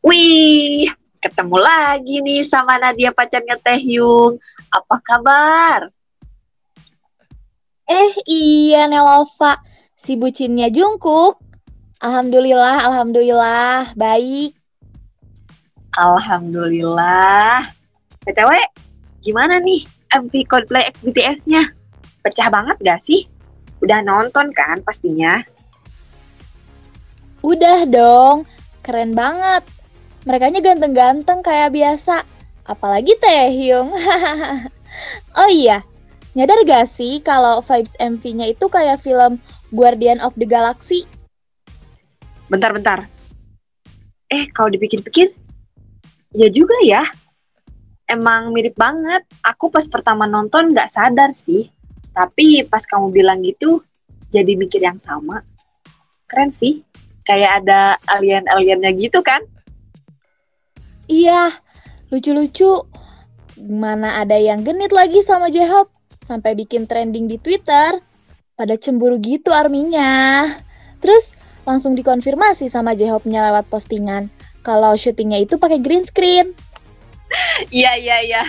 Wih, ketemu lagi nih sama Nadia pacarnya Teh Yung. Apa kabar? Eh iya Nelova, si bucinnya Jungkook. Alhamdulillah, alhamdulillah, baik. Alhamdulillah. BTW, gimana nih MV Coldplay X BTS-nya? Pecah banget gak sih? Udah nonton kan pastinya? Udah dong, keren banget. Merekanya ganteng-ganteng kayak biasa. Apalagi Taehyung. oh iya, nyadar gak sih kalau vibes MV-nya itu kayak film Guardian of the Galaxy? Bentar-bentar. Eh, kalau dipikir-pikir, ya juga ya. Emang mirip banget. Aku pas pertama nonton gak sadar sih. Tapi pas kamu bilang gitu, jadi mikir yang sama. Keren sih. Kayak ada alien-aliennya gitu kan? Iya, lucu-lucu. Mana ada yang genit lagi sama J-Hope. Sampai bikin trending di Twitter. Pada cemburu gitu arminya. Terus langsung dikonfirmasi sama J-Hope-nya lewat postingan. Kalau syutingnya itu pakai green screen. Iya, iya, iya.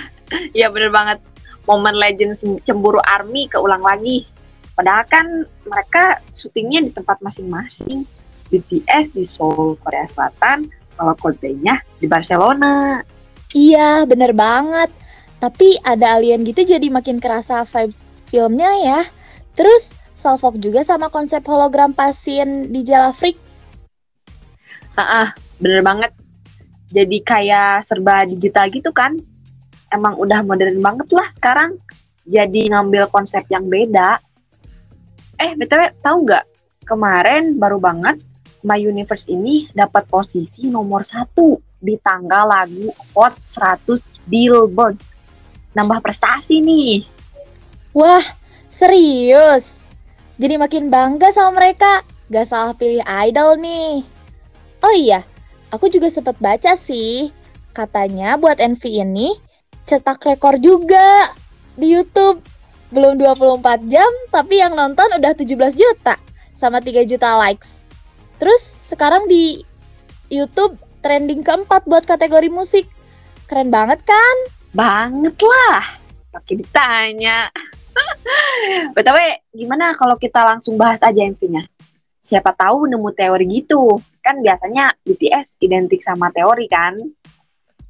Iya bener banget. Momen legend cemburu army keulang lagi. Padahal kan mereka syutingnya di tempat masing-masing. BTS di Seoul, Korea Selatan, kalau Coldplay-nya di Barcelona. Iya, bener banget. Tapi ada alien gitu jadi makin kerasa vibes filmnya ya. Terus salfok juga sama konsep hologram pasien di Jala Freak. Ah, bener banget. Jadi kayak serba digital gitu kan. Emang udah modern banget lah sekarang. Jadi ngambil konsep yang beda. Eh, BTW tahu nggak? Kemarin baru banget My Universe ini dapat posisi nomor satu di tanggal lagu Hot 100 Billboard. Nambah prestasi nih. Wah, serius? Jadi makin bangga sama mereka. Gak salah pilih idol nih. Oh iya, aku juga sempat baca sih. Katanya buat NV ini cetak rekor juga di YouTube. Belum 24 jam, tapi yang nonton udah 17 juta sama 3 juta likes. Terus sekarang di YouTube trending keempat buat kategori musik. Keren banget kan? Banget lah. Pakai ditanya. BTW, gimana kalau kita langsung bahas aja MV-nya? Siapa tahu nemu teori gitu. Kan biasanya BTS identik sama teori kan?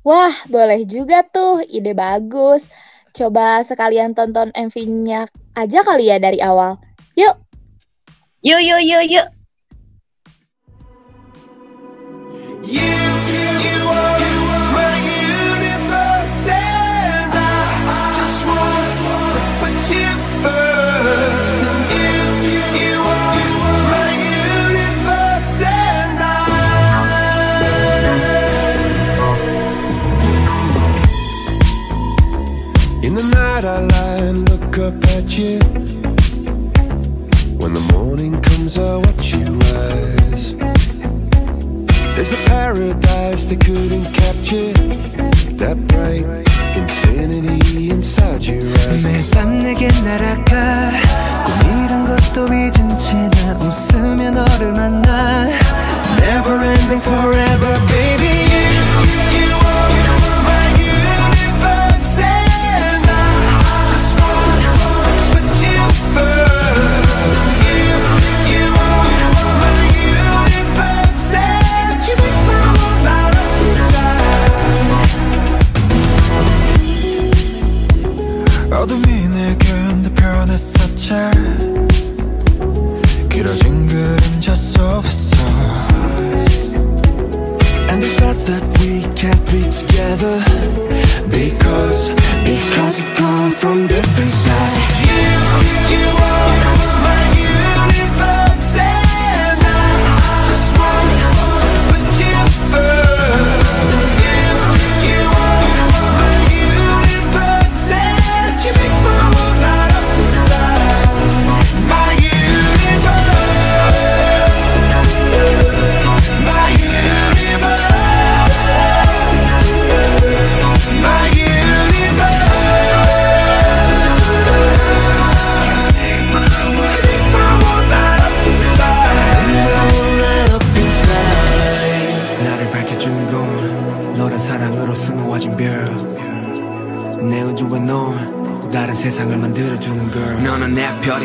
Wah, boleh juga tuh. Ide bagus. Coba sekalian tonton MV-nya aja kali ya dari awal. Yuk! Yuk, yuk, yuk, yuk. I lie and I In the night I look up at you. 것도 잊은 채 나 웃으며 너를 만나 Never ending forever baby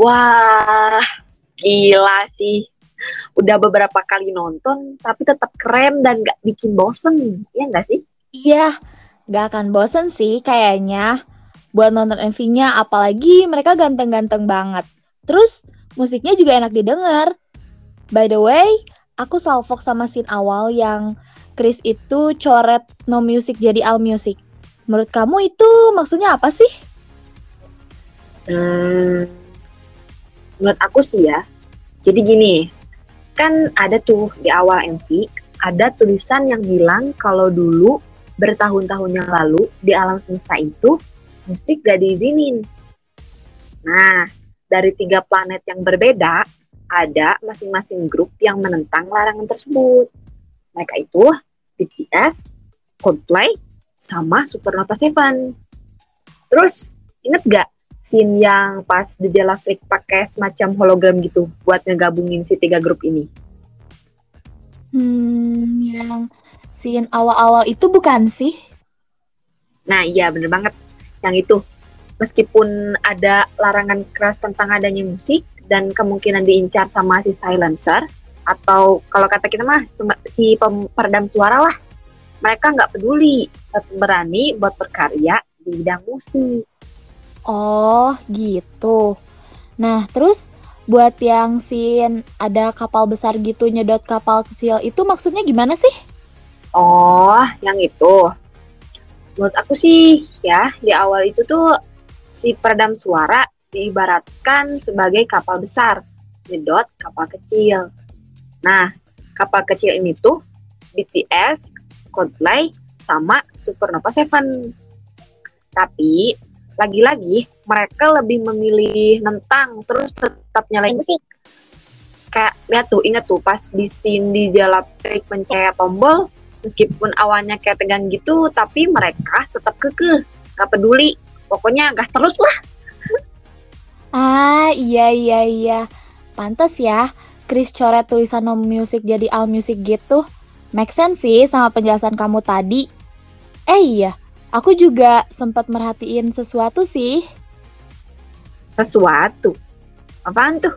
Wah, gila sih. Udah beberapa kali nonton, tapi tetap keren dan gak bikin bosen. Ya nggak sih? Iya, gak akan bosen sih kayaknya. Buat nonton MV-nya, apalagi mereka ganteng-ganteng banget. Terus, musiknya juga enak didengar. By the way, aku salfok sama scene awal yang Chris itu coret no music jadi all music. Menurut kamu itu maksudnya apa sih? Hmm, menurut aku sih ya. Jadi gini, kan ada tuh di awal MV, ada tulisan yang bilang kalau dulu bertahun-tahun yang lalu di alam semesta itu musik gak diizinin. Nah, dari tiga planet yang berbeda, ada masing-masing grup yang menentang larangan tersebut. Mereka itu BTS, Coldplay, sama Supernova Seven. Terus, inget gak scene yang pas The Jella Freak pakai semacam hologram gitu buat ngegabungin si tiga grup ini? Hmm, yang scene awal-awal itu bukan sih? Nah iya bener banget yang itu. Meskipun ada larangan keras tentang adanya musik dan kemungkinan diincar sama si silencer atau kalau kata kita mah si peredam suara lah, mereka nggak peduli, tetap berani buat berkarya di bidang musik. Oh, gitu. Nah, terus buat yang scene ada kapal besar gitu nyedot kapal kecil itu maksudnya gimana sih? Oh, yang itu. Menurut aku sih ya di awal itu tuh si peredam suara diibaratkan sebagai kapal besar, nyedot kapal kecil. Nah, kapal kecil ini tuh BTS, Coldplay, sama Supernova Seven. Tapi lagi-lagi mereka lebih memilih nentang terus tetap nyalain musik. Kayak lihat tuh, inget tuh pas di scene di Jalaprik mencaya tombol, meskipun awalnya kayak tegang gitu, tapi mereka tetap kekeh, gak peduli. Pokoknya gas terus lah. Ah, iya iya iya. Pantes ya, Chris coret tulisan no music jadi all music gitu. Make sense sih sama penjelasan kamu tadi. Eh iya, aku juga sempat merhatiin sesuatu sih. Sesuatu. Apaan tuh?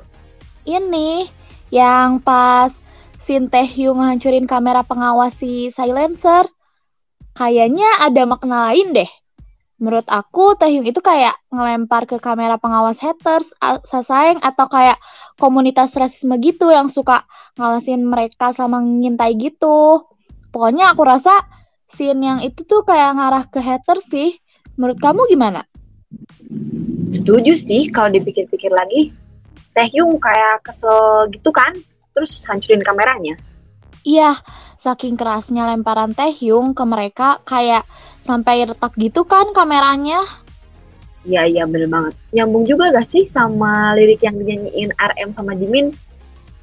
Ini yang pas Shin Tae-hyung ngancurin kamera pengawas si silencer. Kayaknya ada makna lain deh. Menurut aku, Taehyung itu kayak ngelempar ke kamera pengawas haters, sasaeng, atau kayak komunitas rasisme gitu yang suka ngawasin mereka sama ngintai gitu. Pokoknya aku rasa scene yang itu tuh kayak ngarah ke haters sih. Menurut kamu gimana? Setuju sih kalau dipikir-pikir lagi. Taehyung kayak kesel gitu kan, terus hancurin kameranya. Iya, saking kerasnya lemparan Taehyung ke mereka kayak sampai retak gitu kan kameranya. Iya iya bener banget. Nyambung juga gak sih sama lirik yang dinyanyiin RM sama Jimin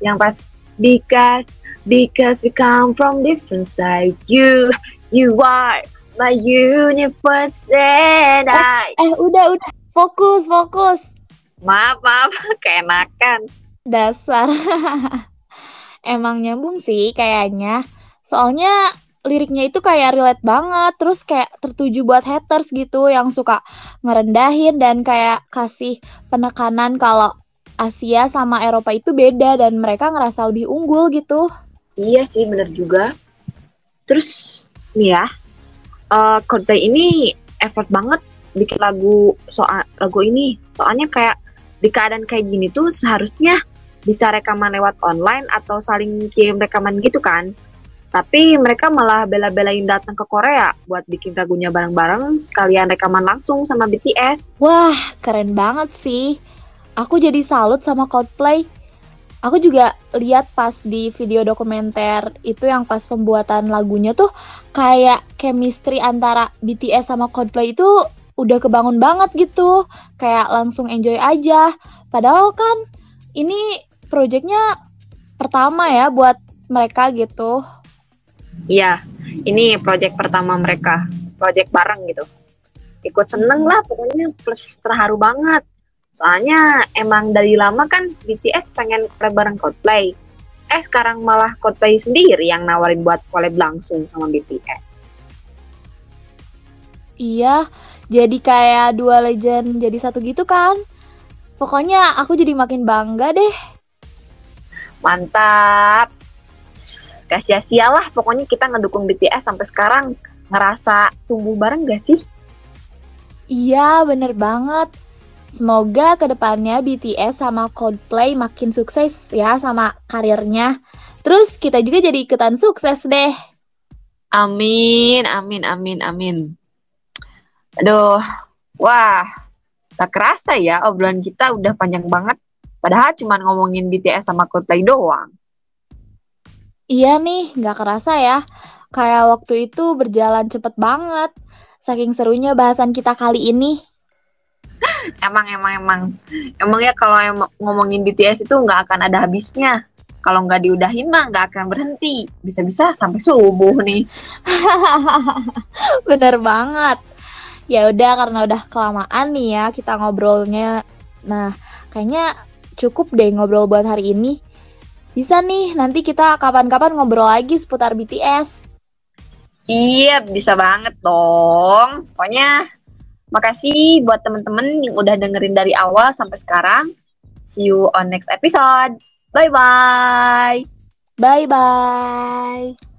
yang pas because because we come from different side you you are My universe and I. Eh, udah, udah. Fokus, fokus. Maaf, maaf, keenakan. Dasar. Emang nyambung sih kayaknya. Soalnya liriknya itu kayak relate banget, terus kayak tertuju buat haters gitu yang suka ngerendahin dan kayak kasih penekanan kalau Asia sama Eropa itu beda dan mereka ngerasa lebih unggul gitu. Iya sih, bener juga. Terus, nih ya, uh, Coldplay ini effort banget bikin lagu soal lagu ini. Soalnya kayak di keadaan kayak gini tuh seharusnya bisa rekaman lewat online atau saling kirim rekaman gitu kan. Tapi mereka malah bela-belain datang ke Korea buat bikin lagunya bareng-bareng sekalian rekaman langsung sama BTS. Wah, keren banget sih. Aku jadi salut sama Coldplay. Aku juga lihat pas di video dokumenter itu yang pas pembuatan lagunya tuh kayak chemistry antara BTS sama Coldplay itu udah kebangun banget gitu. Kayak langsung enjoy aja. Padahal kan ini projectnya pertama ya buat mereka gitu. Iya, ini project pertama mereka, project bareng gitu. Ikut seneng lah pokoknya plus terharu banget. Soalnya emang dari lama kan BTS pengen collab bareng Coldplay. Eh sekarang malah Coldplay sendiri yang nawarin buat collab langsung sama BTS. Iya, jadi kayak dua legend jadi satu gitu kan. Pokoknya aku jadi makin bangga deh. Mantap. Gak sia-sia lah pokoknya kita ngedukung BTS sampai sekarang. Ngerasa tumbuh bareng gak sih? Iya, bener banget. Semoga ke depannya BTS sama Coldplay makin sukses ya sama karirnya. Terus kita juga jadi ikutan sukses deh. Amin, amin, amin, amin. Aduh, wah, tak kerasa ya obrolan kita udah panjang banget. Padahal cuma ngomongin BTS sama Coldplay doang. Iya nih, nggak kerasa ya. Kayak waktu itu berjalan cepet banget. Saking serunya bahasan kita kali ini. Emang, emang, emang. Emang ya kalau em- ngomongin BTS itu nggak akan ada habisnya. Kalau nggak diudahin mah nggak akan berhenti. Bisa-bisa sampai subuh nih. Bener banget. Ya udah karena udah kelamaan nih ya kita ngobrolnya. Nah, kayaknya cukup deh ngobrol buat hari ini. Bisa nih, nanti kita kapan-kapan ngobrol lagi seputar BTS. Iya, bisa banget dong. Pokoknya makasih buat temen-temen yang udah dengerin dari awal sampai sekarang. See you on next episode. Bye-bye. Bye-bye.